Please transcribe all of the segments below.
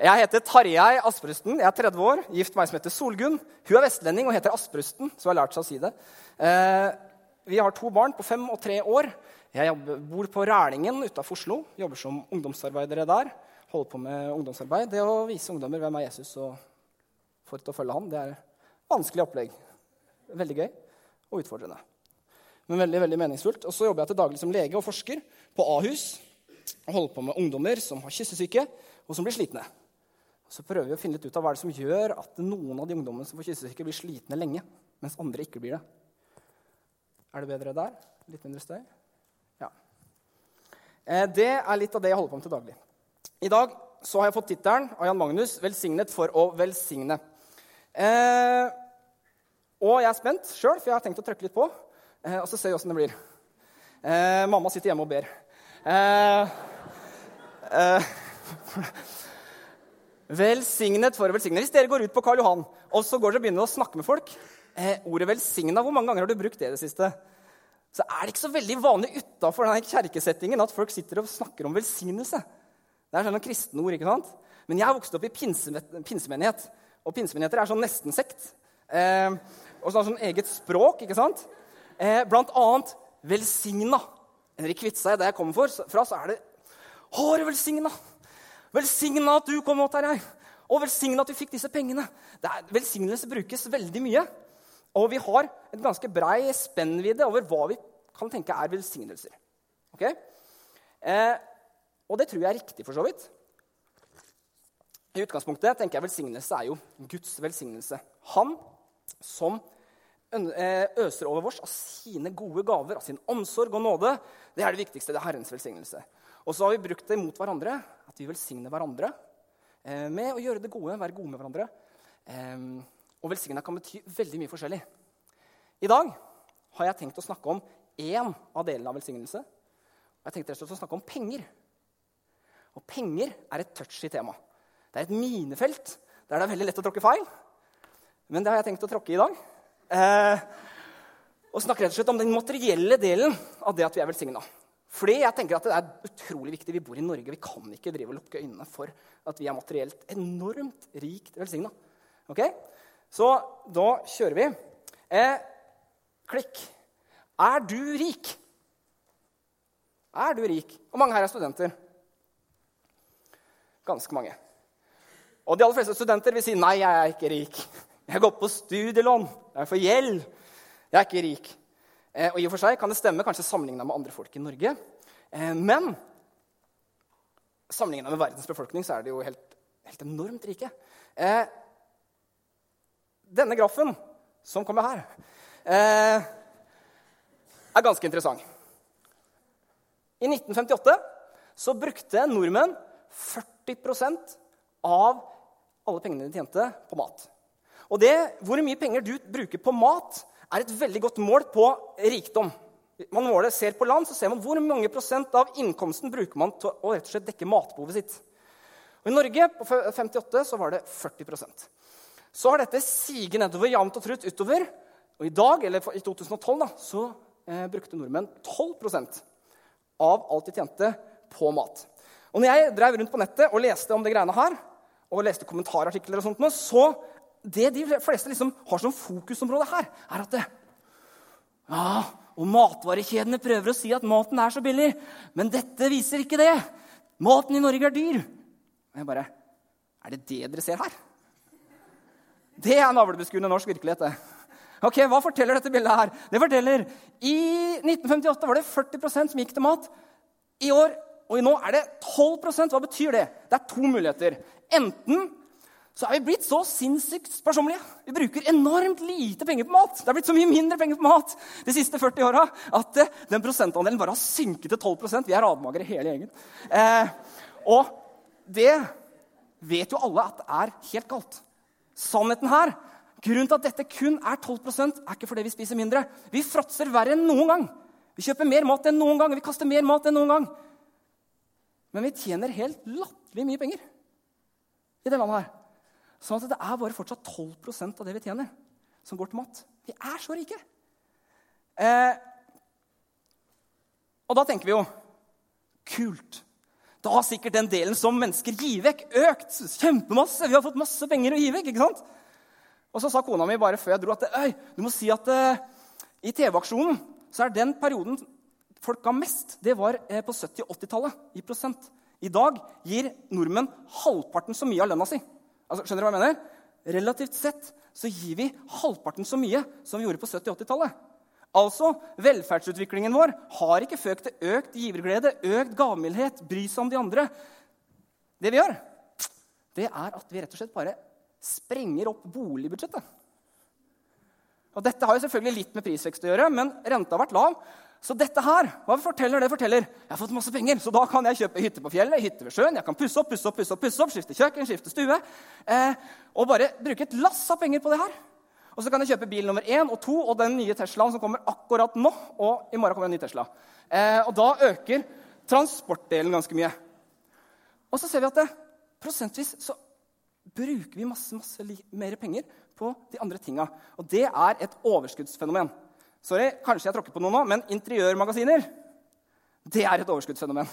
Jeg heter Tarjei Asprusten. Jeg er 30 år, gift med ei som heter Solgunn. Hun er vestlending og heter Asprusten, så har lært seg å si det. Eh, vi har to barn på fem og tre år. Jeg jobber, bor på Rælingen utafor Oslo. Jobber som ungdomsarbeidere der. Holder på med ungdomsarbeid. Det å vise ungdommer hvem er Jesus og få til å følge ham, det er vanskelig opplegg. Veldig gøy og utfordrende. Men veldig, veldig meningsfullt. Og så jobber jeg til daglig som lege og forsker på Ahus. Og holder på med ungdommer som har kyssesyke, og som blir slitne. Så prøver vi å finne litt ut av hva det er som gjør at noen av de ungdommene som får kyssesyke, blir slitne lenge, mens andre ikke blir det. Er det bedre der? Litt mindre støy? Ja. Eh, det er litt av det jeg holder på med til daglig. I dag så har jeg fått tittelen av Jan Magnus 'Velsignet for å velsigne'. Eh, og jeg er spent sjøl, for jeg har tenkt å trykke litt på. Eh, og så ser vi åssen det blir. Eh, mamma sitter hjemme og ber. Eh, eh, velsignet for å velsigne. Hvis dere går ut på Karl Johan og så går dere og begynner å snakke med folk eh, Ordet 'velsigna', hvor mange ganger har du brukt det i det siste? Så er det ikke så veldig vanlig utafor kjerkesettingen at folk sitter og snakker om velsignelse. Det er sånn kristne ord, ikke sant? Men jeg har vokst opp i pinsemenighet. Og pinsemenigheter er sånn nesten-sekt. Eh, og sånn, sånn eget språk, ikke sant? Eh, blant annet 'velsigna'. Henrik Kviteseid, der jeg kommer fra, så er det 'Har velsigna'. Velsigna at du kom, jeg. Og velsigna at du fikk disse pengene. Er, velsignelse brukes veldig mye. Og vi har et ganske brei spennvidde over hva vi kan tenke er velsignelser. Okay? Eh, og det tror jeg er riktig, for så vidt. I utgangspunktet tenker jeg velsignelse er jo Guds velsignelse. Han som eh, øser over oss av sine gode gaver, av sin omsorg og nåde. Det er det viktigste. Det er Herrens velsignelse. Og så har vi brukt det mot hverandre, vi velsigner hverandre eh, med å gjøre det gode, være gode med hverandre. Eh, og velsigna kan bety veldig mye forskjellig. I dag har jeg tenkt å snakke om én av delene av velsignelse. Og jeg tenkte rett og slett å snakke om penger. Og penger er et touchy tema. Det er et minefelt der det er veldig lett å tråkke feil. Men det har jeg tenkt å tråkke i dag. Eh, og snakke rett og slett om den materielle delen av det at vi er velsigna. Fordi jeg tenker at det er utrolig viktig. Vi bor i Norge. Vi kan ikke drive og lukke øynene for at vi er materielt enormt rikt velsigna. Okay? Så da kjører vi. Eh, klikk. Er du rik? Er du rik? Hvor mange her er studenter? Ganske mange. Og de aller fleste studenter vil si nei, jeg er ikke rik. Jeg går på studielån. Jeg får gjeld. Jeg er ikke rik. Eh, og i og for seg kan det stemme, kanskje sammenligna med andre folk i Norge. Eh, men sammenligna med verdens befolkning så er det jo helt, helt enormt rike. Eh, denne grafen som kommer her, er ganske interessant. I 1958 så brukte nordmenn 40% av alle pengene de tjente, på mat. Og det, hvor mye penger du bruker på mat, er et veldig godt mål på rikdom. Man måler, ser på land, så ser man hvor mange prosent av innkomsten bruker man til å rett og slett dekke matbehovet sitt. Og I Norge på 58 så var det 40% Så har dette siget nedover jevnt og trutt utover. Og i dag, eller i 2012 da, så eh, brukte nordmenn 12% av alt de tjente, på mat. Og når jeg drev rundt på nettet og leste om det greiene her, og leste kommentarartikler, og sånt, så det de fleste liksom har som fokusområde her, er at det, ja, og Matvarekjedene prøver å si at maten er så billig, men dette viser ikke det. Maten i Norge er dyr. Og jeg bare Er det det dere ser her? Det er navlebeskuende norsk virkelighet. det. Ok, Hva forteller dette bildet her? Det forteller I 1958 var det 40 som gikk til mat. I år og i nå er det 12% Hva betyr det? Det er to muligheter. Enten så er vi blitt så sinnssykt sparsommelig. Vi bruker enormt lite penger på mat. Det er blitt så mye mindre penger på mat de siste 40 åra at eh, den prosentandelen bare har synket til 12% Vi er radmagre hele gjengen. Eh, og det vet jo alle at det er helt galt. Sannheten her, Grunnen til at dette kun er 12% er ikke fordi vi spiser mindre. Vi fråtser verre enn noen gang. Vi kjøper mer mat enn noen gang. Vi kaster mer mat enn noen gang. Men vi tjener helt latterlig mye penger i det landet her. Sånn at det er bare fortsatt 12% av det vi tjener, som går til mat. Vi er så rike. Eh, og da tenker vi jo kult. Da har sikkert den delen som mennesker gir vekk, økt kjempemasse. Vi har fått masse penger å gi vekk. ikke sant? Og så sa kona mi bare før jeg dro at Øy, du må si at uh, i TV-aksjonen så er den perioden folk ga mest, det var uh, på 70- og 80-tallet i prosent. I dag gir nordmenn halvparten så mye av lønna si. Altså, skjønner du hva jeg mener? Relativt sett så gir vi halvparten så mye som vi gjorde på 70- og 80-tallet. Altså, velferdsutviklingen vår har ikke ført til økt giverglede, økt gavmildhet, bry seg om de andre. Det vi gjør, det er at vi rett og slett bare sprenger opp boligbudsjettet. Og Dette har jo selvfølgelig litt med prisvekst å gjøre, men renta har vært lav. Så dette her, hva forteller det? forteller Jeg har fått masse penger, så da kan jeg kjøpe hytte på fjellet, hytte ved sjøen, jeg kan pusse opp, pusse opp, pusse opp, pusse opp skifte kjøkken, skifte stue. Eh, og bare bruke et lass av penger på det her. Og så kan jeg kjøpe bil nummer én og to og den nye Teslaen som kommer akkurat nå. Og i morgen kommer en ny Tesla. Eh, og da øker transportdelen ganske mye. Og så ser vi at det, prosentvis så bruker vi masse, masse mer penger på de andre tinga. Og det er et overskuddsfenomen. Sorry, kanskje jeg tråkker på noe nå, men interiørmagasiner det er et overskuddsfenomen.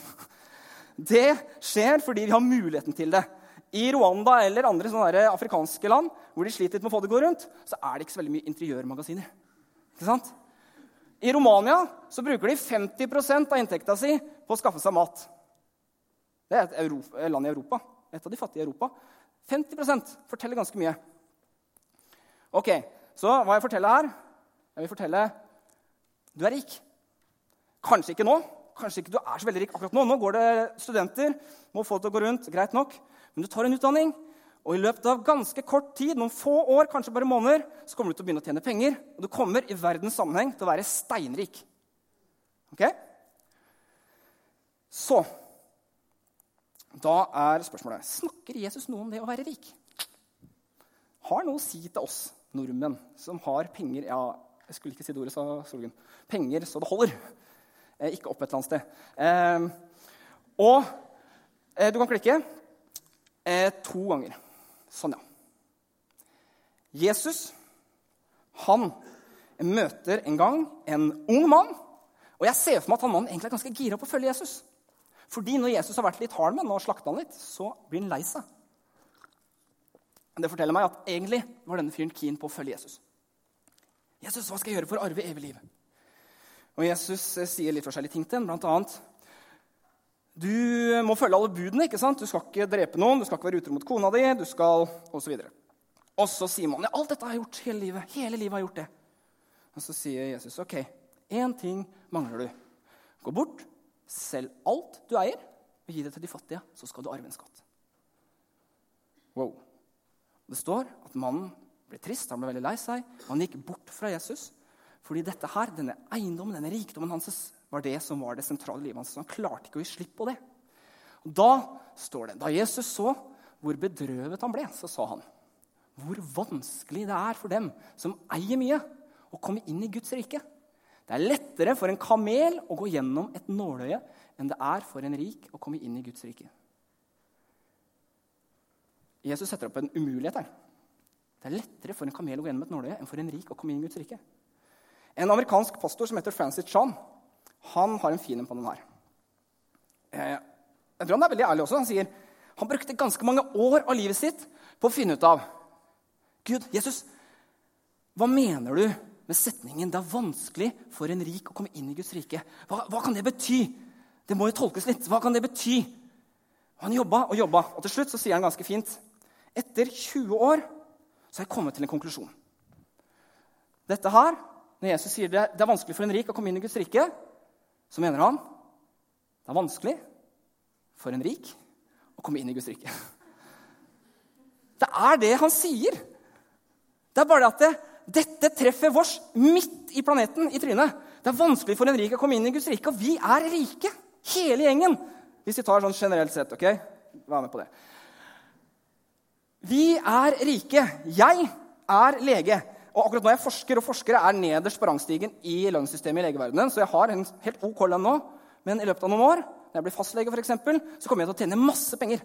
Det skjer fordi vi har muligheten til det. I Rwanda eller andre sånne afrikanske land hvor de sliter litt med å få det gå rundt, så er det ikke så veldig mye interiørmagasiner. Ikke sant? I Romania så bruker de 50 av inntekta si på å skaffe seg mat. Det er et Europa, land i Europa. Et av de fattige i Europa. 50% forteller ganske mye. Ok, Så hva jeg forteller her? Jeg vil fortelle du er rik. Kanskje ikke nå. Kanskje ikke du er så veldig rik akkurat nå. Nå går det studenter, må få det til å gå rundt. greit nok. Men du tar en utdanning, og i løpet av ganske kort tid, noen få år, kanskje bare måneder, så kommer du til å begynne å tjene penger. Og du kommer i verdens sammenheng til å være steinrik. Ok? Så Da er spørsmålet snakker Jesus noe om det å være rik. Har noe å si til oss nordmenn som har penger Ja, jeg skulle ikke si det ordet, sa Solgunn. Penger så det holder. Eh, ikke opp et eller annet sted. Eh, og eh, du kan klikke eh, to ganger. Sånn, ja. Jesus han møter en gang en ung mann. Og jeg ser for meg at han mannen egentlig er ganske gira på å følge Jesus. Fordi når Jesus har vært litt hard med ham og slakta han litt, så blir han lei seg. Det forteller meg at egentlig var denne fyren keen på å følge Jesus. 'Jesus, hva skal jeg gjøre for å arve evig liv?' Og Jesus eh, sier litt forskjellige ting til ham, blant annet du må følge alle budene. ikke sant? Du skal ikke drepe noen, du skal ikke være utro mot kona di, du skal Og så, videre. og så sier man ja, alt dette har jeg gjort hele livet. Hele livet har jeg gjort det. Og så sier Jesus ok, én ting mangler du. Gå bort, selg alt du eier, og gi det til de fattige. Så skal du arve en skatt. Wow. Det står at mannen ble trist, han ble veldig lei seg. Han gikk bort fra Jesus. Fordi dette her, denne eiendommen, denne rikdommen hans, var det som var det sentrale livet hans. Så han klarte ikke å gi slipp på det. Og Da står det, da Jesus så hvor bedrøvet han ble, så sa han hvor vanskelig det er for dem som eier mye, å komme inn i Guds rike. Det er lettere for en kamel å gå gjennom et nåløye enn det er for en rik å komme inn i Guds rike. Jesus setter opp en umulighet her. Det er lettere for en kamel å gå gjennom et nåløye enn for en rik å komme inn i Guds rike. En amerikansk pastor som heter Francis Chan, han har en fin en på den her. Eh, jeg tror han er veldig ærlig også. Han sier han brukte ganske mange år av livet sitt på å finne ut av Gud, Jesus, hva mener du med setningen 'Det er vanskelig for en rik å komme inn i Guds rike'? Hva, hva kan det bety? Det må jo tolkes litt. Hva kan det bety? Han jobba og jobba, og til slutt så sier han ganske fint Etter 20 år så har jeg kommet til en konklusjon. Dette her, Når Jesus sier det, det er vanskelig for en rik å komme inn i Guds rike, så mener han det er vanskelig for en rik å komme inn i Guds rike. Det er det han sier. Det er bare at det, dette treffer vårs midt i planeten, i trynet. Det er vanskelig for en rik å komme inn i Guds rike, og vi er rike. Hele gjengen. Hvis vi tar sånn generelt sett. ok? Vær med på det. Vi er rike. Jeg er lege. Og akkurat nå er jeg forsker, og forskere er nederst på rangstigen i lønnssystemet i legeverdenen. Så jeg har en helt ok lønn nå, men i løpet av noen år når jeg blir fastlege for eksempel, så kommer jeg til å tjene masse penger.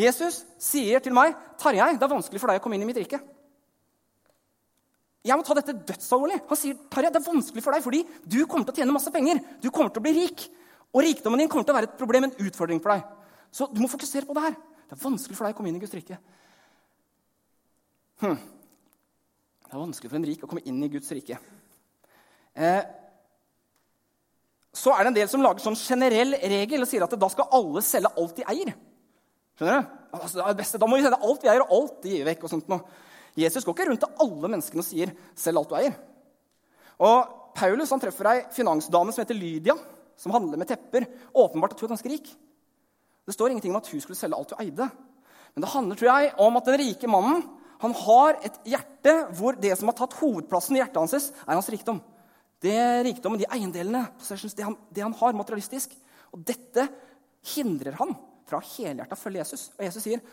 Jesus sier til meg, 'Tarjei, det er vanskelig for deg å komme inn i mitt rike.' Jeg må ta dette dødsalvorlig. Han sier, 'Tarjei, det er vanskelig for deg fordi du kommer til å tjene masse penger.' 'Du kommer til å bli rik.' Og rikdommen din kommer til å være et problem, en utfordring for deg. Så du må fokusere på det her. Det er vanskelig for deg å komme inn i Guds rike. Hm. Det er vanskelig for en rik å komme inn i Guds rike. Eh, så er det en del som lager sånn generell regel og sier at da skal alle selge alt de eier. Skjønner du? Altså, det beste, da må vi selge alt vi eier, og alt de gir vekk. og sånt. Jesus går ikke rundt til alle menneskene og sier 'selg alt du eier'. Og Paulus han treffer ei finansdame som heter Lydia, som handler med tepper. Åpenbart at hun er ganske rik. Det står ingenting om at hun skulle selge alt hun eide. Men det handler tror jeg, om at den rike mannen han har et hjerte hvor det som har tatt hovedplassen i hjertet hans, er hans rikdom. Det rikdommen, de eiendelene, det han, det han har materialistisk. Og dette hindrer han fra helhjertet å følge Jesus. Og Jesus sier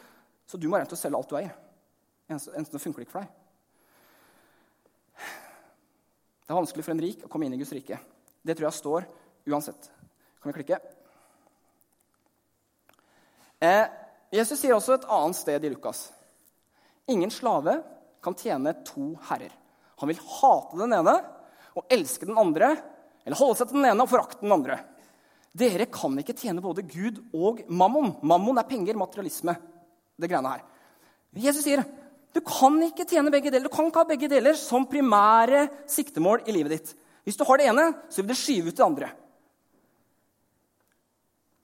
så du må regne til å selge alt du eier. Enten funker ikke for deg. Det er vanskelig for en rik å komme inn i Guds rike. Det tror jeg står uansett. Kan vi klikke? Eh, Jesus sier også et annet sted i Lukas. Ingen slave kan tjene to herrer. Han vil hate den ene og elske den andre, eller holde seg til den ene og forakte den andre. Dere kan ikke tjene både Gud og mammon. Mammon er penger, materialisme. det greiene her. Jesus sier du kan ikke tjene begge deler. Du kan ikke ha begge deler som primære siktemål i livet ditt. Hvis du har det ene, så vil det skyve ut det andre.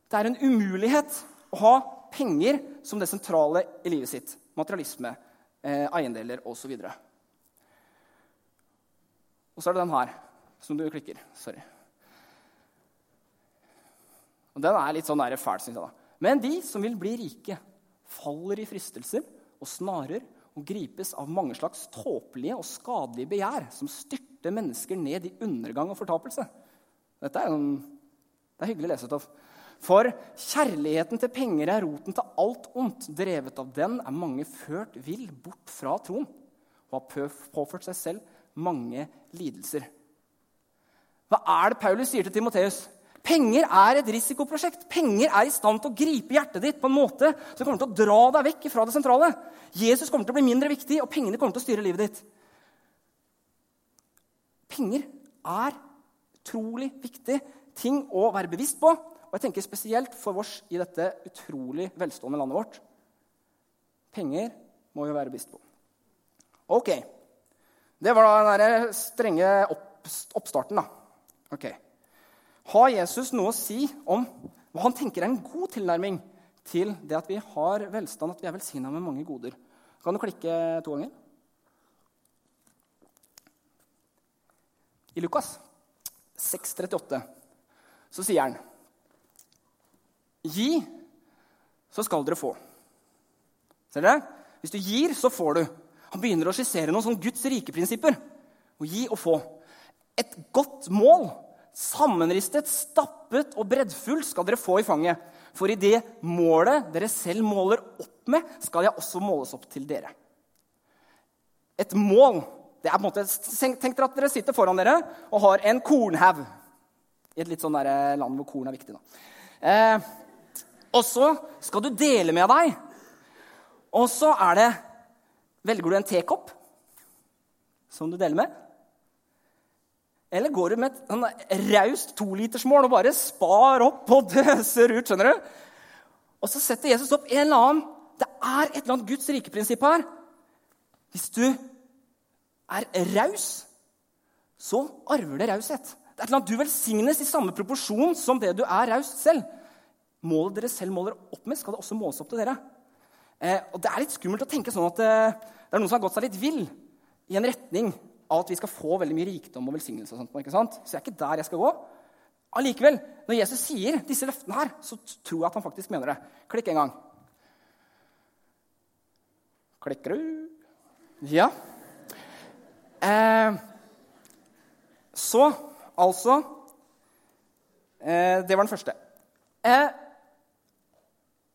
Det er en umulighet å ha penger som det sentrale i livet sitt. Materialisme, eh, eiendeler osv. Og, og så er det den her som du klikker. Sorry. Og Den er litt sånn fæl, syns jeg. da. Men de som vil bli rike, faller i fristelser og snarer og gripes av mange slags tåpelige og skadelige begjær som styrter mennesker ned i undergang og fortapelse. Dette er, en, det er hyggelig lesestoff. For kjærligheten til penger er roten til alt ondt. Drevet av den er mange ført vill bort fra troen og har påført seg selv mange lidelser. Hva er det Paulus sier til Timoteus? Penger er et risikoprosjekt. Penger er i stand til å gripe hjertet ditt på en måte som kommer til å dra deg vekk fra det sentrale. Jesus kommer til å bli mindre viktig, og pengene kommer til å styre livet ditt. Penger er utrolig viktig ting å være bevisst på. Og jeg tenker spesielt for oss i dette utrolig velstående landet vårt. Penger må vi være bevisst på. Ok. Det var da den strenge oppstarten, da. Ok. Har Jesus noe å si om hva han tenker er en god tilnærming til det at vi har velstand, at vi er velsigna med mange goder? Kan du klikke to ganger? I Lukas 6,38 så sier han Gi, så skal dere få. Ser dere? Hvis du gir, så får du. Han begynner å skissere noen sånn Guds rike-prinsipper. Å gi og få. Et godt mål, sammenristet, stappet og breddfullt, skal dere få i fanget. For i det målet dere selv måler opp med, skal jeg også måles opp til dere. Et mål det er på en måte, Tenk dere at dere sitter foran dere og har en kornhaug. I et litt sånn eh, land hvor korn er viktig. Da. Eh, og så skal du dele med deg. Og så er det Velger du en tekopp som du deler med? Eller går du med et sånn raust tolitersmål og bare spar opp og døser ut? skjønner du? Og så setter Jesus opp en eller annen Det er et eller annet Guds rike-prinsipp her. Hvis du er raus, så arver det raushet. Det er et eller annet Du velsignes i samme proporsjon som det du er raus selv målet dere selv måler opp med, skal det også måles opp til dere. Eh, og Det er litt skummelt å tenke sånn at eh, det er noen som har gått seg litt vill i en retning av at vi skal få veldig mye rikdom og velsignelse. og sånt, ikke sant? Så jeg er ikke der jeg skal gå. Allikevel, når Jesus sier disse løftene her, så tror jeg at han faktisk mener det. Klikk en gang. Klikker du? Ja. Eh, så altså eh, Det var den første. Eh,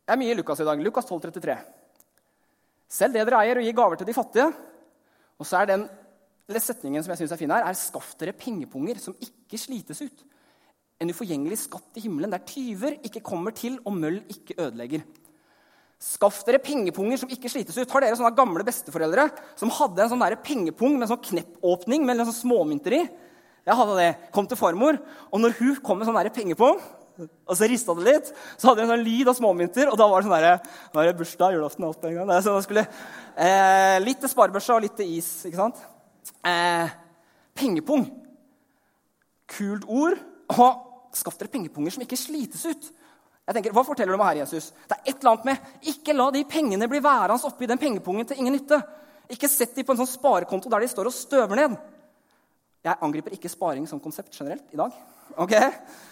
det er mye i Lukas i dag. Lukas 12, 33. Selv det dere eier, og gi gaver til de fattige. Og så er den setningen som jeg synes er fin her, er skaff dere pengepunger som ikke slites ut. En uforgjengelig skatt i himmelen der tyver ikke kommer til og møll ikke ødelegger. Skaff dere pengepunger som ikke slites ut. Har dere sånne gamle besteforeldre som hadde en sånn pengepung med sånn kneppåpning med sånn småmynter i? Jeg hadde det. Kom til farmor, og når hun kom med sånn pengepung Og så rista det litt. Så hadde jeg en sånn lyd av småmynter, og da var det sånn derre Nå er det bursdag, julaften og alt en gang. Så da skulle, eh, litt til sparebørsa og litt til is. ikke sant? Eh, pengepung. Kult ord. Og skaff dere pengepunger som ikke slites ut. Jeg tenker, Hva forteller du meg her, Jesus? Det er et eller annet med Ikke la de pengene bli værende oppi den pengepungen til ingen nytte. Ikke sett dem på en sånn sparekonto der de står og støver ned. Jeg angriper ikke sparing som konsept generelt i dag. ok?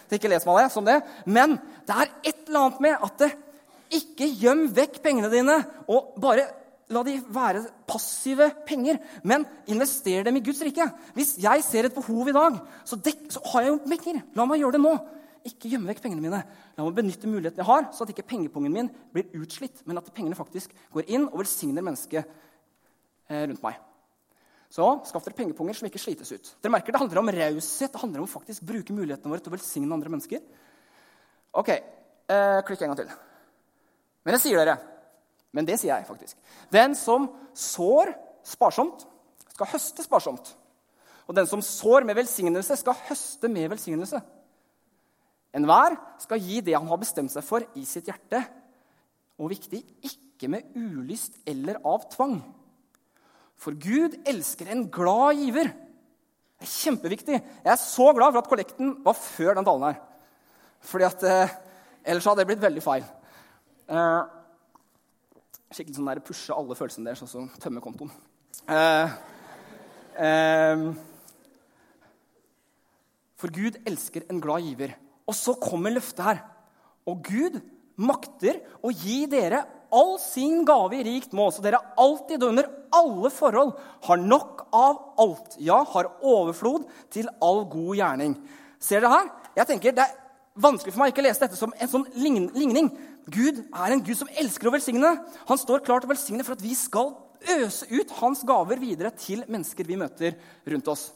Så ikke les meg det som det. Men det er et eller annet med at det, ikke gjem vekk pengene dine og bare la de være passive penger, men invester dem i Guds rike. Hvis jeg ser et behov i dag, så, dek, så har jeg jo penger. La meg gjøre det nå. Ikke gjemme vekk pengene mine. La meg benytte muligheten jeg har, så at ikke pengepungen min blir utslitt, men at pengene faktisk går inn og velsigner mennesket eh, rundt meg. Så skaff dere pengepunger som ikke slites ut. Dere merker Det handler om raushet. Det handler om å faktisk bruke mulighetene våre til å velsigne andre mennesker. Ok, eh, Klikk en gang til. Men det sier dere. Men det sier jeg faktisk. Den som sår sparsomt, skal høste sparsomt. Og den som sår med velsignelse, skal høste med velsignelse. Enhver skal gi det han har bestemt seg for, i sitt hjerte. Og viktig ikke med ulyst eller av tvang. For Gud elsker en glad giver. Det er kjempeviktig. Jeg er så glad for at kollekten var før den talen her. Fordi at eh, Ellers hadde det blitt veldig feil. Eh, skikkelig sånn der pushe alle følelsene deres og så tømme kontoen. Eh, eh, for Gud elsker en glad giver. Og så kommer løftet her. Og Gud makter å gi dere all sin gave i rikt mål, så dere alltid og under alle forhold har nok av alt, ja, har overflod til all god gjerning. Ser dere her? Jeg tenker Det er vanskelig for meg ikke å lese dette som en sånn ligning. Gud er en Gud som elsker å velsigne. Han står klar til å velsigne for at vi skal øse ut hans gaver videre til mennesker vi møter rundt oss.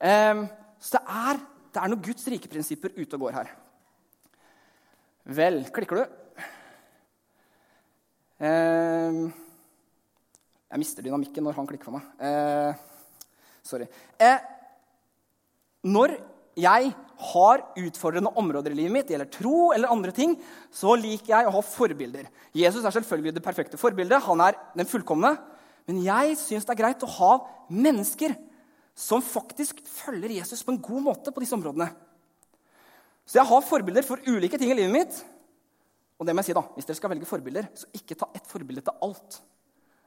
Um, så det er, det er noen Guds rike prinsipper ute og går her. Vel, klikker du? Eh, jeg mister dynamikken når han klikker for meg. Eh, sorry. Eh, når jeg har utfordrende områder i livet mitt, det gjelder tro eller andre ting, så liker jeg å ha forbilder. Jesus er selvfølgelig det perfekte forbildet. Han er den fullkomne. Men jeg syns det er greit å ha mennesker som faktisk følger Jesus på en god måte på disse områdene. Så jeg har forbilder for ulike ting i livet mitt. Og det må jeg si da, Hvis dere skal velge forbilder, så ikke ta ett forbilde til alt.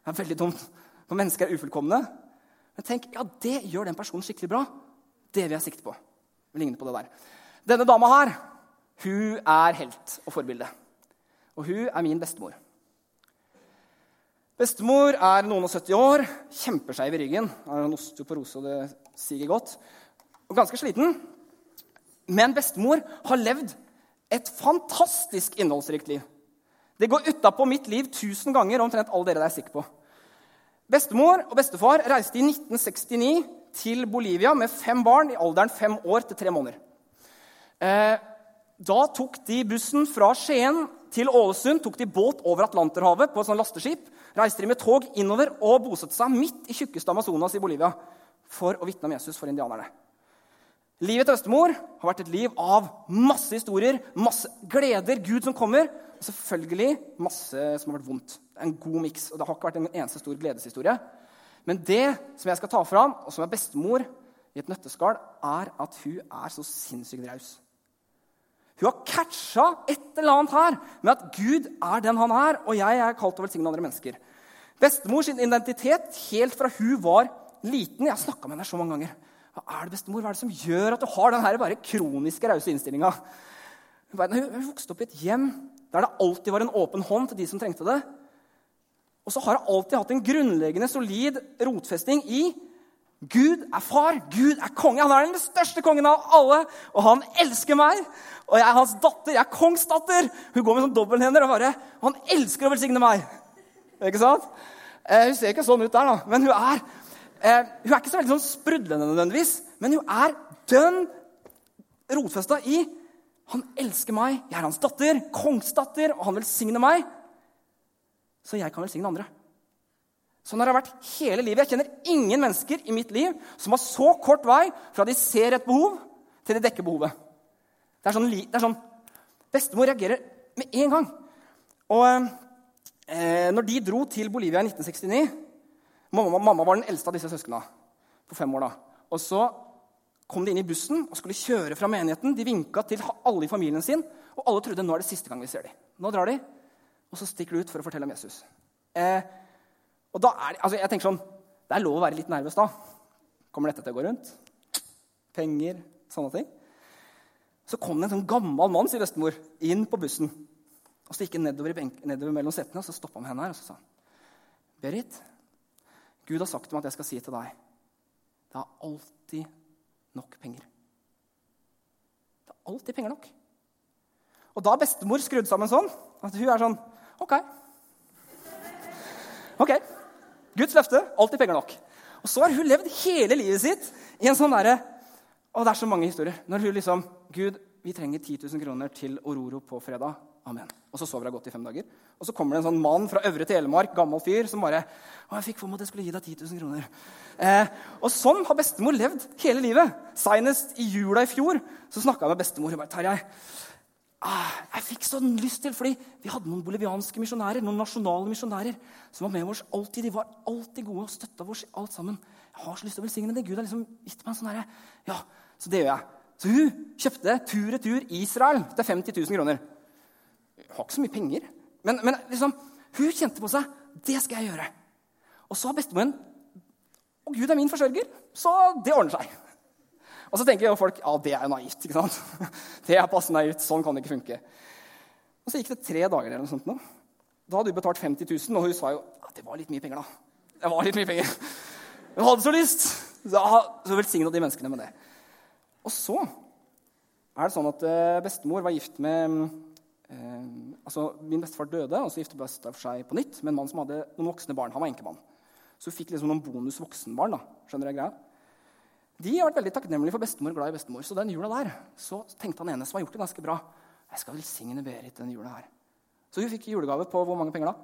Det er veldig dumt, for mennesker er ufullkomne. Men tenk ja, det gjør den personen skikkelig bra. Det vil jeg sikte på. Jeg ligner på det der. Denne dama her, hun er helt og forbilde. Og hun er min bestemor. Bestemor er noen og 70 år, kjempeskeiv i ryggen. Har en osteoporose, og det siger godt. Og ganske sliten. Men bestemor har levd et fantastisk innholdsrikt liv. Det går utapå mitt liv tusen ganger, omtrent alle dere er sikre på. Bestemor og bestefar reiste i 1969 til Bolivia med fem barn i alderen fem år til tre måneder. Eh, da tok de bussen fra Skien til Ålesund, tok de båt over Atlanterhavet på et sånt lasteskip. Reiste de med tog innover og bosatte seg midt i tjukkeste Amazonas i Bolivia for å vitne om Jesus for indianerne. Livet til bestemor har vært et liv av masse historier, masse gleder, Gud som kommer, og selvfølgelig masse som har vært vondt. Det er en god miks, og det har ikke vært en eneste stor gledeshistorie. Men det som jeg skal ta fram, og som er bestemor i et nøtteskall, er at hun er så sinnssykt raus. Hun har catcha et eller annet her med at Gud er den han er, og jeg er kalt å velsigne andre mennesker. Bestemors identitet helt fra hun var liten Jeg har snakka med henne så mange ganger. Hva er det, bestemor? Hva er det som gjør at du har den bare kroniske rause innstillinga? Hun vokste opp i et hjem der det alltid var en åpen hånd til de som trengte det. Og så har hun alltid hatt en grunnleggende solid rotfesting i Gud er far, Gud er konge. Han er den største kongen av alle, og han elsker meg. Og jeg er hans datter. Jeg er kongsdatter. Hun går med sånn dobbelthender og bare Han elsker å velsigne meg. Ikke sant? Eh, hun ser ikke sånn ut der, da, men hun er eh, Hun er ikke så veldig sånn sprudlende, nødvendigvis, men hun er dønn rotfesta i Han elsker meg, jeg er hans datter, kongsdatter, og han velsigner meg. Så jeg kan velsigne andre. Sånn har det vært hele livet. Jeg kjenner ingen mennesker i mitt liv som har så kort vei fra de ser et behov, til de dekker behovet. Det er sånn, det er sånn Bestemor reagerer med en gang. Og eh, når de dro til Bolivia i 1969 Mamma, mamma var den eldste av disse søsknene. På fem år da. Og så kom de inn i bussen og skulle kjøre fra menigheten. De vinka til alle i familien sin, og alle trodde nå er det siste gang vi ser dem. Nå drar de, og så stikker de ut for å fortelle om Jesus. Eh, og da er det, altså jeg tenker sånn, Det er lov å være litt nervøs da. Kommer dette til å gå rundt? Penger, sånne ting. Så kom det en sånn gammel mann sier bestemor, inn på bussen. Og så gikk han nedover, nedover mellom setene, og så stoppa han henne her og så sa han, Berit, Gud har sagt til meg at jeg skal si til deg det er alltid nok penger. Det er alltid penger nok. Og da er bestemor skrudd sammen sånn at hun er sånn OK. Ok, Guds løfte alltid penger nok. Og så har hun levd hele livet sitt i en sånn derre Og det er så mange historier. Når hun liksom Gud, vi trenger 10 000 kroner til Ororo på fredag. Amen. Og så sover hun godt i fem dager. Og så kommer det en sånn mann fra Øvre Telemark, gammel fyr, som bare å, jeg fikk for meg at jeg skulle gi deg 10 000 kroner. Eh, og sånn har bestemor levd hele livet. Seinest i jula i fjor så snakka jeg med bestemor. Hun bare, Tarjei, ah, jeg fikk sånn lyst til, fordi vi hadde noen bolivianske misjonærer, noen nasjonale misjonærer som var med oss alltid. De var alltid gode og støtta oss i alt sammen. Jeg har så lyst til å velsigne det. Gud har liksom gitt meg en sånn herre Ja, så det gjør jeg. Så hun kjøpte tur-retur Israel til 50 000 kroner. Hun har ikke så mye penger, men, men liksom, hun kjente på seg det skal jeg gjøre. Og så har bestemoren Og Gud er min forsørger, så det ordner seg. Og så tenker jo folk ja, det er jo naivt. ikke sant? Det er passe naivt. Sånn kan det ikke funke. Og Så gikk det tre dager, eller noe sånt nå. Da hadde hun betalt 50 000, og hun sa jo ja, det var litt mye penger. da. Det var litt mye penger. Hun hadde så lyst! Så, så velsigna de menneskene med det. Og så er det sånn at eh, bestemor var gift med altså Min bestefar døde, og så giftet bestefar seg på nytt med en mann som hadde noen voksne barn. Han var enkemann. Så hun fikk liksom noen bonus voksenbarn. da. Skjønner jeg greia? De har vært veldig takknemlige for bestemor, glad i bestemor. Så den jula der så tenkte han ene som har gjort det ganske bra, jeg skal velsigne Berit denne jula her. Så hun fikk julegave på hvor mange penger da?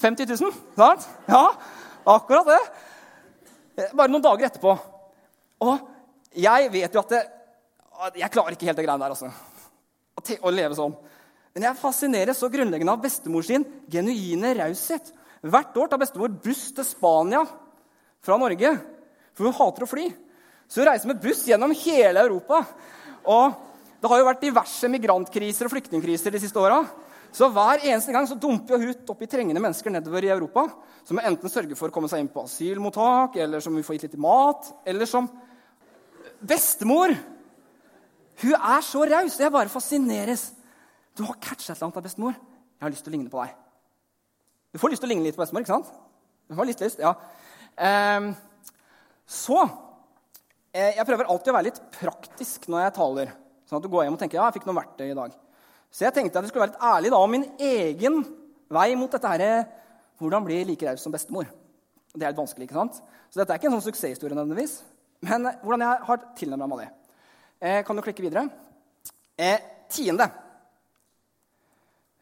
50 000? Sant? Ja, akkurat det. Bare noen dager etterpå. Og jeg vet jo at det, Jeg klarer ikke helt det greiene der, altså. Å, leve sånn. Men jeg fascineres så grunnleggende av bestemor sin genuine raushet. Hvert år tar bestemor buss til Spania fra Norge, for hun hater å fly. Så hun reiser med buss gjennom hele Europa. Og det har jo vært diverse migrantkriser og flyktningkriser de siste åra. Så hver eneste gang så dumper hun opp i trengende mennesker nedover i Europa. Som enten sørger for å komme seg inn på asylmottak, eller som vil få gitt litt mat, eller som Bestemor! Hun er så raus. Jeg bare fascineres. Du har catcha et eller annet av bestemor. Jeg har lyst til å ligne på deg. Du får lyst til å ligne litt på bestemor, ikke sant? Du har litt lyst, ja. Ehm, så eh, Jeg prøver alltid å være litt praktisk når jeg taler. Sånn at du går hjem og tenker ja, jeg fikk noe verktøy i dag. Så jeg tenkte at jeg skulle være litt ærlig da om min egen vei mot dette her, hvordan bli like raus som bestemor. Det er litt vanskelig, ikke sant? Så dette er ikke en sånn suksesshistorie nødvendigvis. Men hvordan jeg har tilnærma meg det. Eh, kan du klikke videre? Eh, tiende.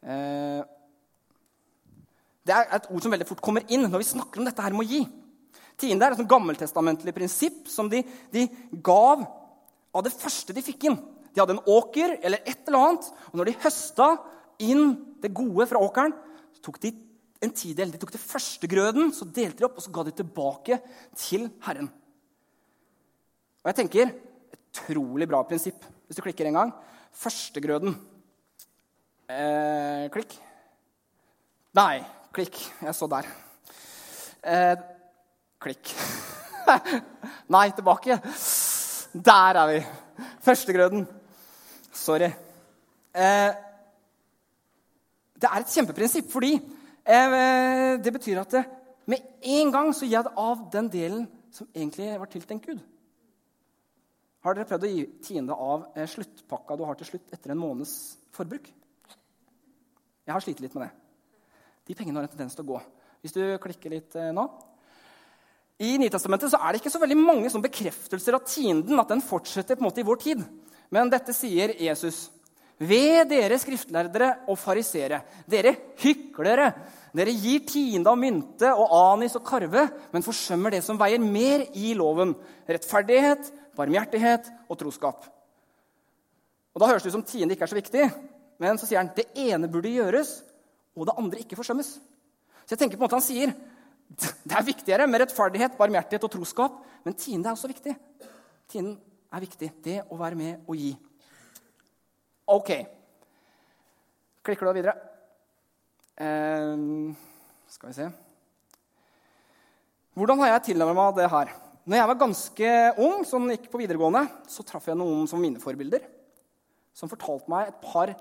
Eh, det er et ord som veldig fort kommer inn når vi snakker om dette her med å gi. Tiende er et sånt gammeltestamentlig prinsipp som de, de gav av det første de fikk inn. De hadde en åker eller et eller annet, og når de høsta inn det gode fra åkeren, så tok de en tidel. De tok det første grøden, så delte de opp, og så ga de tilbake til Herren. Og jeg tenker utrolig bra prinsipp. Hvis du klikker en gang. Førstegrøden. Eh, klikk. Nei, klikk. Jeg så der. Eh, klikk. Nei, tilbake. Der er vi. Førstegrøden. Sorry. Eh, det er et kjempeprinsipp, fordi eh, det betyr at det, med en gang så gir jeg det av den delen som egentlig var tiltenkt Gud. Har dere prøvd å gi tiende av eh, sluttpakka du har til slutt etter en måneds forbruk? Jeg har slitt litt med det. De pengene har en tendens til å gå. Hvis du klikker litt eh, nå I Nytestamentet er det ikke så veldig mange som bekreftelser av tienden, at den fortsetter på en måte i vår tid. Men dette sier Jesus. Ved dere skriftlærere og farisere, dere hyklere. Dere gir tiende av mynte og anis og karve, men forsømmer det som veier mer i loven. Rettferdighet, barmhjertighet og troskap. Og Da høres det ut som tiende ikke er så viktig, men så sier han det ene burde gjøres, og det andre ikke forsømmes. Så jeg tenker på en måte han sier det er viktigere med rettferdighet, barmhjertighet og troskap, men tiende er også viktig. Tienden er viktig. Det å være med og gi. Ok. Klikker du da videre? Eh, skal vi se Hvordan har jeg tilnærmet meg det her? Når jeg var ganske ung, som gikk på videregående, så traff jeg noen som mine forbilder, som fortalte meg et par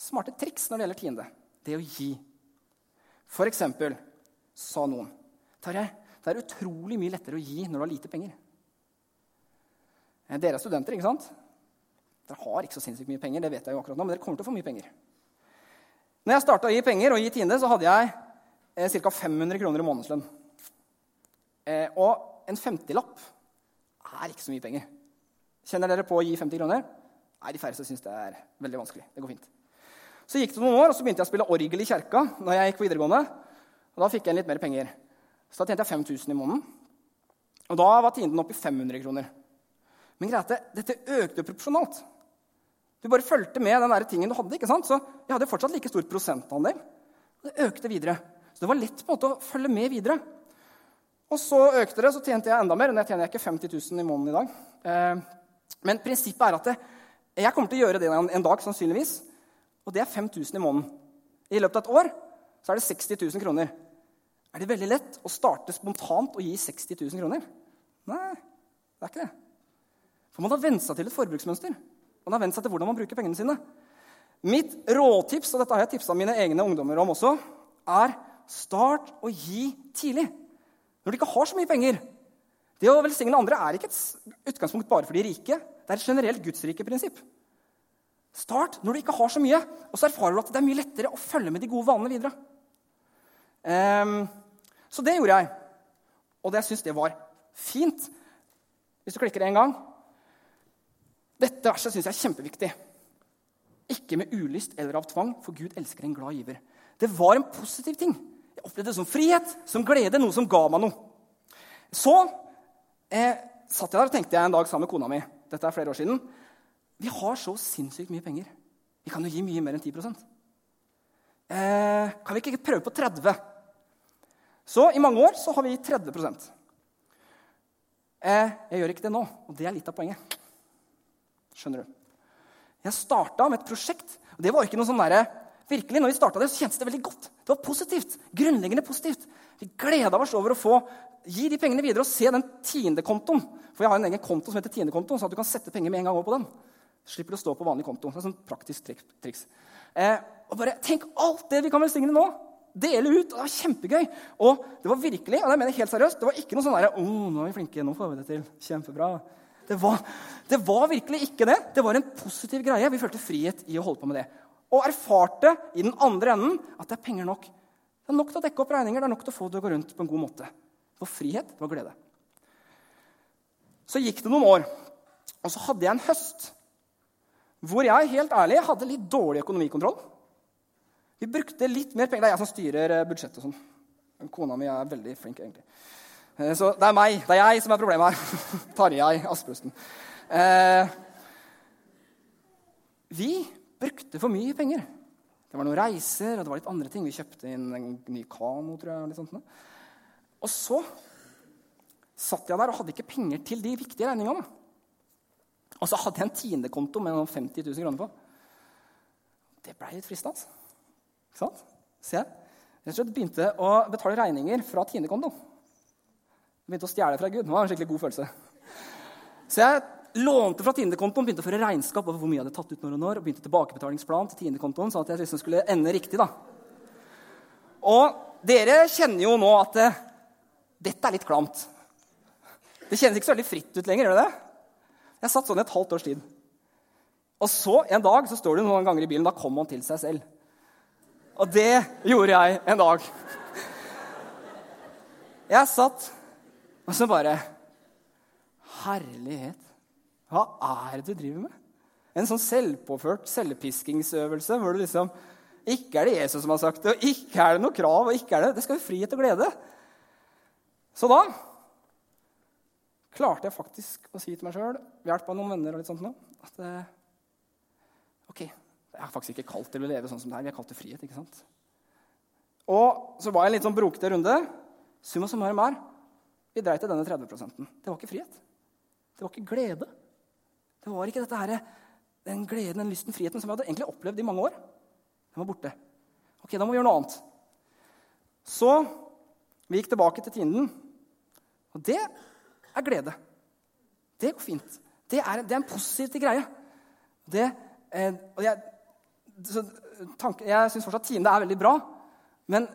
smarte triks når det gjelder tiende. Det å gi. For eksempel sa noen Tarjei, det er utrolig mye lettere å gi når du har lite penger. Eh, dere er studenter, ikke sant? Dere har ikke så sinnssykt mye penger, det vet jeg jo akkurat nå, men dere kommer til å få mye penger. Når jeg starta å gi penger og gi tiende, så hadde jeg eh, ca. 500 kroner i månedslønn. Eh, og en 50-lapp er ikke så mye penger. Kjenner dere på å gi 50 kroner? Nei, De færreste syns det er veldig vanskelig. Det går fint. Så gikk det noen år, og så begynte jeg å spille orgel i kjerka. når jeg gikk på videregående. Og Da fikk jeg litt mer penger. Så da tjente jeg 5000 i måneden. Og da var tienden oppe i 500 kroner. Men Grete, dette økte jo proporsjonalt. Du bare fulgte med den der tingen du hadde. ikke sant? Så jeg hadde fortsatt like stor prosentandel. Det økte videre. Så det var lett på en måte å følge med videre. Og så økte det, så tjente jeg enda mer. Nå tjener jeg ikke 50 000 i måneden i dag. Eh, men prinsippet er at jeg kommer til å gjøre det en, en dag, sannsynligvis. Og det er 5000 i måneden. I løpet av et år så er det 60 000 kroner. Er det veldig lett å starte spontant og gi 60 000 kroner? Nei, det er ikke det. For man har vent seg til et forbruksmønster. Man har vent seg til hvordan man bruker pengene sine. Mitt råtips, og dette har jeg tipsa mine egne ungdommer om også, er start å gi tidlig. Når du ikke har så mye penger. Det å velsigne andre er ikke et utgangspunkt bare for de rike. Det er et generelt gudsrikeprinsipp. Start når du ikke har så mye, og så erfarer du at det er mye lettere å følge med de gode vanene videre. Um, så det gjorde jeg, og det syns det var fint. Hvis du klikker én gang Dette verset syns jeg er kjempeviktig. Ikke med ulyst eller av tvang, for Gud elsker en glad giver. Det var en positiv ting. Opplevde det som frihet, som glede, noe som ga meg noe. Så eh, satt jeg der og tenkte jeg en dag sammen med kona mi. Dette er flere år siden. Vi har så sinnssykt mye penger. Vi kan jo gi mye mer enn 10 eh, Kan vi ikke prøve på 30 Så i mange år så har vi 30 eh, Jeg gjør ikke det nå, og det er litt av poenget. Skjønner du? Jeg starta med et prosjekt. og det var ikke noe sånn der, virkelig, når vi starta det, så kjentes det veldig godt. Det var positivt. Grunnleggende positivt. Vi gleda oss over å få gi de pengene videre og se den tiendekontoen. For jeg har en egen konto som heter tiendekontoen, så at du kan sette penger med en gang over på den. Slipper du å stå på vanlig konto. Det er sånn praktisk triks. Eh, og bare Tenk alt det vi kan velsigne nå! Dele ut. Det var kjempegøy. Og det var virkelig, og det mener helt seriøst, det var ikke noe sånn derre oh, nå er vi flinke, nå får vi det til. Kjempebra. Det var, det var virkelig ikke det. Det var en positiv greie. Vi følte frihet i å holde på med det. Og erfarte i den andre enden at det er penger nok. Det er nok til å dekke opp regninger, det er nok til å få det å gå rundt på en god måte. Det var frihet, det var glede. Så gikk det noen år, og så hadde jeg en høst hvor jeg helt ærlig hadde litt dårlig økonomikontroll. Vi brukte litt mer penger. Det er jeg som styrer eh, budsjettet og sånn. Kona mi er veldig flink, egentlig. Eh, så det er meg. Det er jeg som er problemet her. Tarjei Asperosten. Eh, vi brukte for mye penger. Det var noen reiser og det var litt andre ting. Vi kjøpte inn en ny kano. tror jeg. Litt sånt. Og så satt jeg der og hadde ikke penger til de viktige regningene. Og så hadde jeg en tiendekonto med noen 50 000 kroner på. Det blei litt fristende. Ikke sant? Se. Jeg rett begynte å betale regninger fra tiendekonto. Begynte å stjele fra Gud. Det var en skikkelig god følelse. Så jeg lånte fra tiendekontoen, begynte å føre regnskap over hvor mye jeg hadde tatt ut når og når, og begynte tilbakebetalingsplan til tiendekontoen, sånn at jeg liksom skulle ende riktig. da. Og dere kjenner jo nå at uh, dette er litt klamt. Det kjennes ikke så veldig fritt ut lenger. gjør det det? Jeg satt sånn i et halvt års tid. Og så en dag så står du noen ganger i bilen. Da kom han til seg selv. Og det gjorde jeg en dag. Jeg satt og så bare Herlighet. Hva er det du driver med? En sånn selvpåført selvpiskingsøvelse hvor du liksom Ikke er det Jesus som har sagt det, og ikke er det noe krav. og ikke er Det Det skal jo frihet og glede. Så da klarte jeg faktisk å si til meg sjøl, ved hjelp av noen venner og litt sånt nå, at OK, Jeg er faktisk ikke kalt til å leve sånn som det her. Vi er kalt til frihet. ikke sant? Og så var jeg en litt sånn brokete runde. Summa summarum er vi dreit i denne 30% Det var ikke frihet. Det var ikke glede. Det var ikke dette her, den gleden, den lysten, friheten som vi hadde egentlig opplevd i mange år. Den var borte. Ok, da må vi gjøre noe annet. Så vi gikk tilbake til tienden. Og det er glede. Det går fint. Det er, det er en positiv greie. Det, eh, og jeg, så, tanken, jeg syns fortsatt tiende er veldig bra, men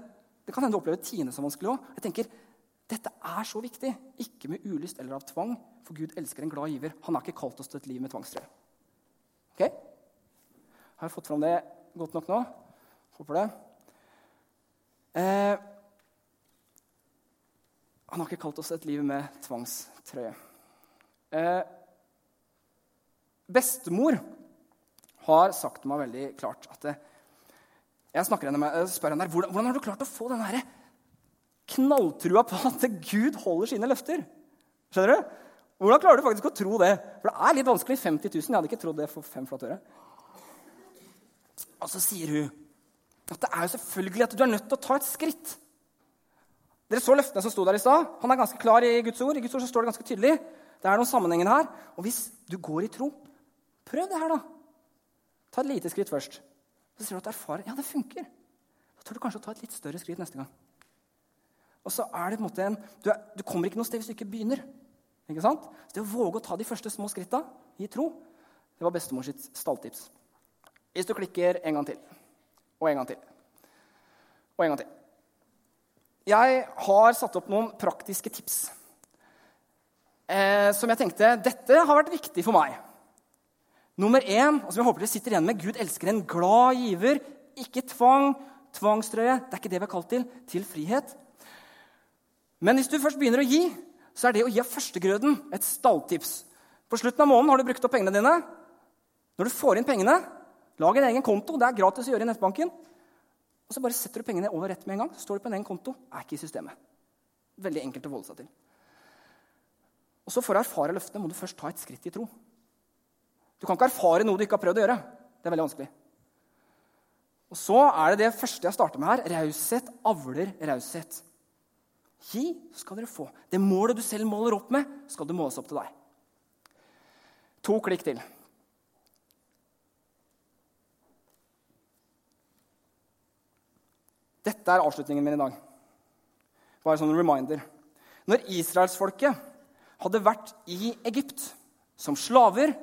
det kan hende du opplever tiende som vanskelig òg. Jeg tenker, dette er så viktig. Ikke med ulyst eller av tvang, for Gud elsker en glad giver. Han har ikke kalt oss til et liv med tvangstrøye. Ok? Har jeg fått fram det godt nok nå? Håper det. Eh, han har ikke kalt oss et liv med tvangstrøye. Eh, bestemor har sagt meg veldig klart at eh, jeg henne med, spør henne hvordan, hvordan har du klart å få den herre knalltrua på at Gud holder sine løfter. Skjønner du? Hvordan klarer du faktisk å tro det? For det er litt vanskelig. 50 000. Jeg hadde ikke trodd det for fem flate øre. Og så sier hun at det er jo selvfølgelig at du er nødt til å ta et skritt. Dere så løftene som sto der i stad. Han er ganske klar i Guds ord. I Guds ord så står det ganske tydelig. Det er noen sammenhenger her. Og hvis du går i tro, prøv det her, da. Ta et lite skritt først. Så ser du at du erfarer ja, det funker. Da tør du kanskje å ta et litt større skritt neste gang. Og så er det på en måte en, du, er, du kommer ikke noe sted hvis du ikke begynner. Ikke sant? Så det å våge å ta de første små skritta i tro, det var bestemor sitt stalltips. Hvis du klikker en gang til, og en gang til, og en gang til Jeg har satt opp noen praktiske tips eh, som jeg tenkte dette har vært viktig for meg. Nummer én, og som jeg håper dere sitter igjen med Gud elsker en glad giver, ikke tvang, tvangstrøye. Det er ikke det vi er kalt til. Til frihet. Men hvis du først begynner å gi, så er det å gi av førstegrøden et stalltips. På slutten av måneden har du brukt opp pengene dine. Når du får inn pengene, lag en egen konto. Det er gratis å gjøre i nettbanken. Og så bare setter du pengene over rett med en gang. Så står du på en egen konto. Er ikke i systemet. Veldig enkelt å forholde seg til. Og så For å erfare løftene må du først ta et skritt i tro. Du kan ikke erfare noe du ikke har prøvd å gjøre. Det er veldig vanskelig. Og Så er det det første jeg starter med her. Raushet avler raushet. Gi, så skal dere få. Det målet du selv måler opp med, skal du måles opp til deg. To klikk til. Dette er avslutningen min i dag. Bare som en reminder. Når israelsfolket hadde vært i Egypt som slaver,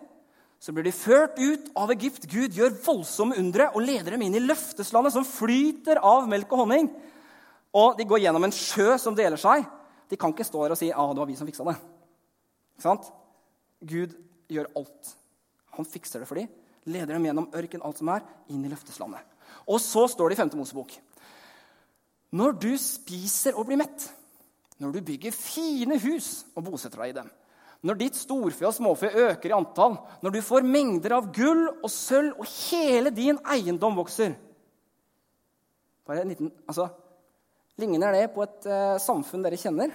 så blir de ført ut av Egypt. Gud gjør voldsomme undre og leder dem inn i løfteslandet som flyter av melk og honning. Og de går gjennom en sjø som deler seg. De kan ikke stå her og si ah, det var vi som fiksa det. Ikke sant? Gud gjør alt. Han fikser det for dem. Leder dem gjennom ørken, alt som er, inn i løfteslandet. Og så står det i 5. Mosebok Når du spiser og blir mett, når du bygger fine hus og bosetter deg i dem, når ditt storfe og småfe øker i antall, når du får mengder av gull og sølv, og hele din eiendom vokser Bare en liten, altså, Ligner det på et uh, samfunn dere kjenner?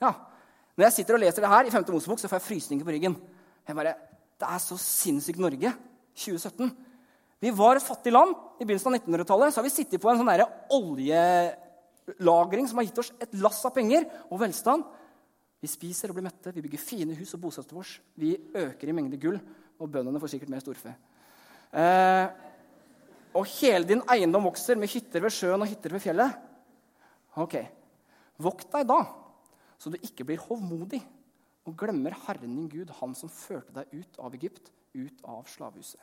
Ja. Når jeg sitter og leser det her, i 5. Mosebok, så får jeg frysninger på ryggen. Jeg bare, Det er så sinnssykt Norge 2017. Vi var et fattig land i begynnelsen av 1900-tallet. Så har vi sittet på en sånn oljelagring som har gitt oss et lass av penger og velstand. Vi spiser og blir mette, vi bygger fine hus og bosetter oss. Vi øker i mengde gull, og bøndene får sikkert mer storfe. Eh, og hele din eiendom vokser med hytter ved sjøen og hytter ved fjellet. Ok, Vokt deg da, så du ikke blir hovmodig og glemmer Herren din Gud, han som førte deg ut av Egypt, ut av slavehuset.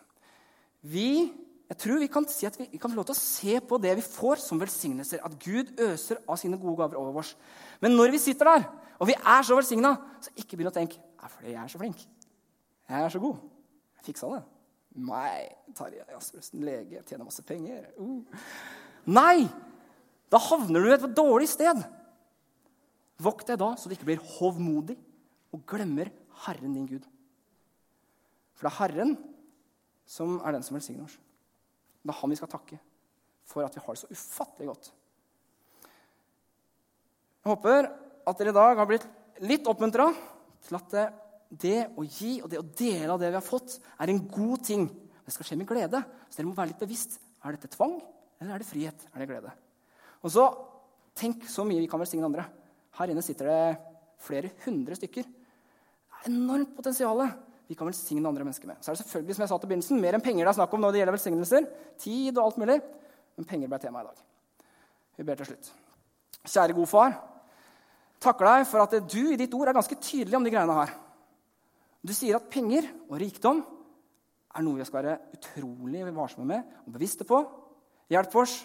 Vi, jeg tror vi kan si at vi, vi kan få lov til å se på det vi får, som velsignelser. At Gud øser av sine gode gaver over oss. Men når vi sitter der, og vi er så velsigna, så ikke begynn å tenke er fordi jeg er så flink. Jeg er så god. Jeg fiksa det. Nei, Tarjei Jaspersen, lege, tjener masse penger. Uh. Nei! Da havner du et dårlig sted. Vokt deg da, så du ikke blir hovmodig og glemmer Herren din Gud. For det er Herren som er den som velsigner oss. Det er han vi skal takke for at vi har det så ufattelig godt. Jeg håper at dere i dag har blitt litt oppmuntra til at det å gi og det å dele av det vi har fått, er en god ting. Det skal skje med glede. Så dere må være litt bevisst. Er dette tvang, eller er det frihet? Er det glede? Og så tenk så mye vi kan velsigne andre. Her inne sitter det flere hundre stykker. Det er enormt potensial vi kan velsigne andre mennesker med. Så er det selvfølgelig, som jeg sa til begynnelsen, mer enn penger det er snakk om når det gjelder velsignelser. Tid og alt mulig. Men penger ble tema i dag. Vi ber til slutt. Kjære gode far. Takker deg for at du i ditt ord er ganske tydelig om de greiene her. Du sier at penger og rikdom er noe vi skal være utrolig varsomme med og bevisste på. Hjelp oss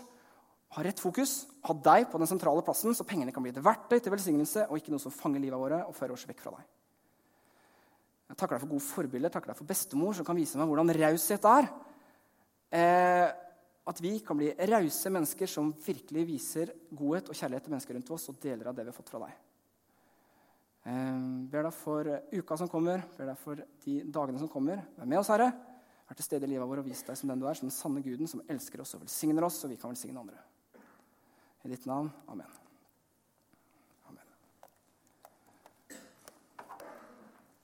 ha rett fokus, ha deg på den sentrale plassen, så pengene kan bli et verktøy til velsignelse og ikke noe som fanger livet våre og fører oss vekk fra deg. Jeg takker deg for gode forbilder, takker deg for bestemor, som kan vise meg hvordan raushet er. Eh, at vi kan bli rause mennesker som virkelig viser godhet og kjærlighet til mennesker rundt oss og deler av det vi har fått fra deg. Ber deg for uka som kommer, ber deg for de dagene som kommer. Vær med oss, Herre. Vær til stede i livet vårt og vis deg som den du er, som den sanne Guden som elsker oss og velsigner oss, så vi kan velsigne andre. I ditt navn. Amen.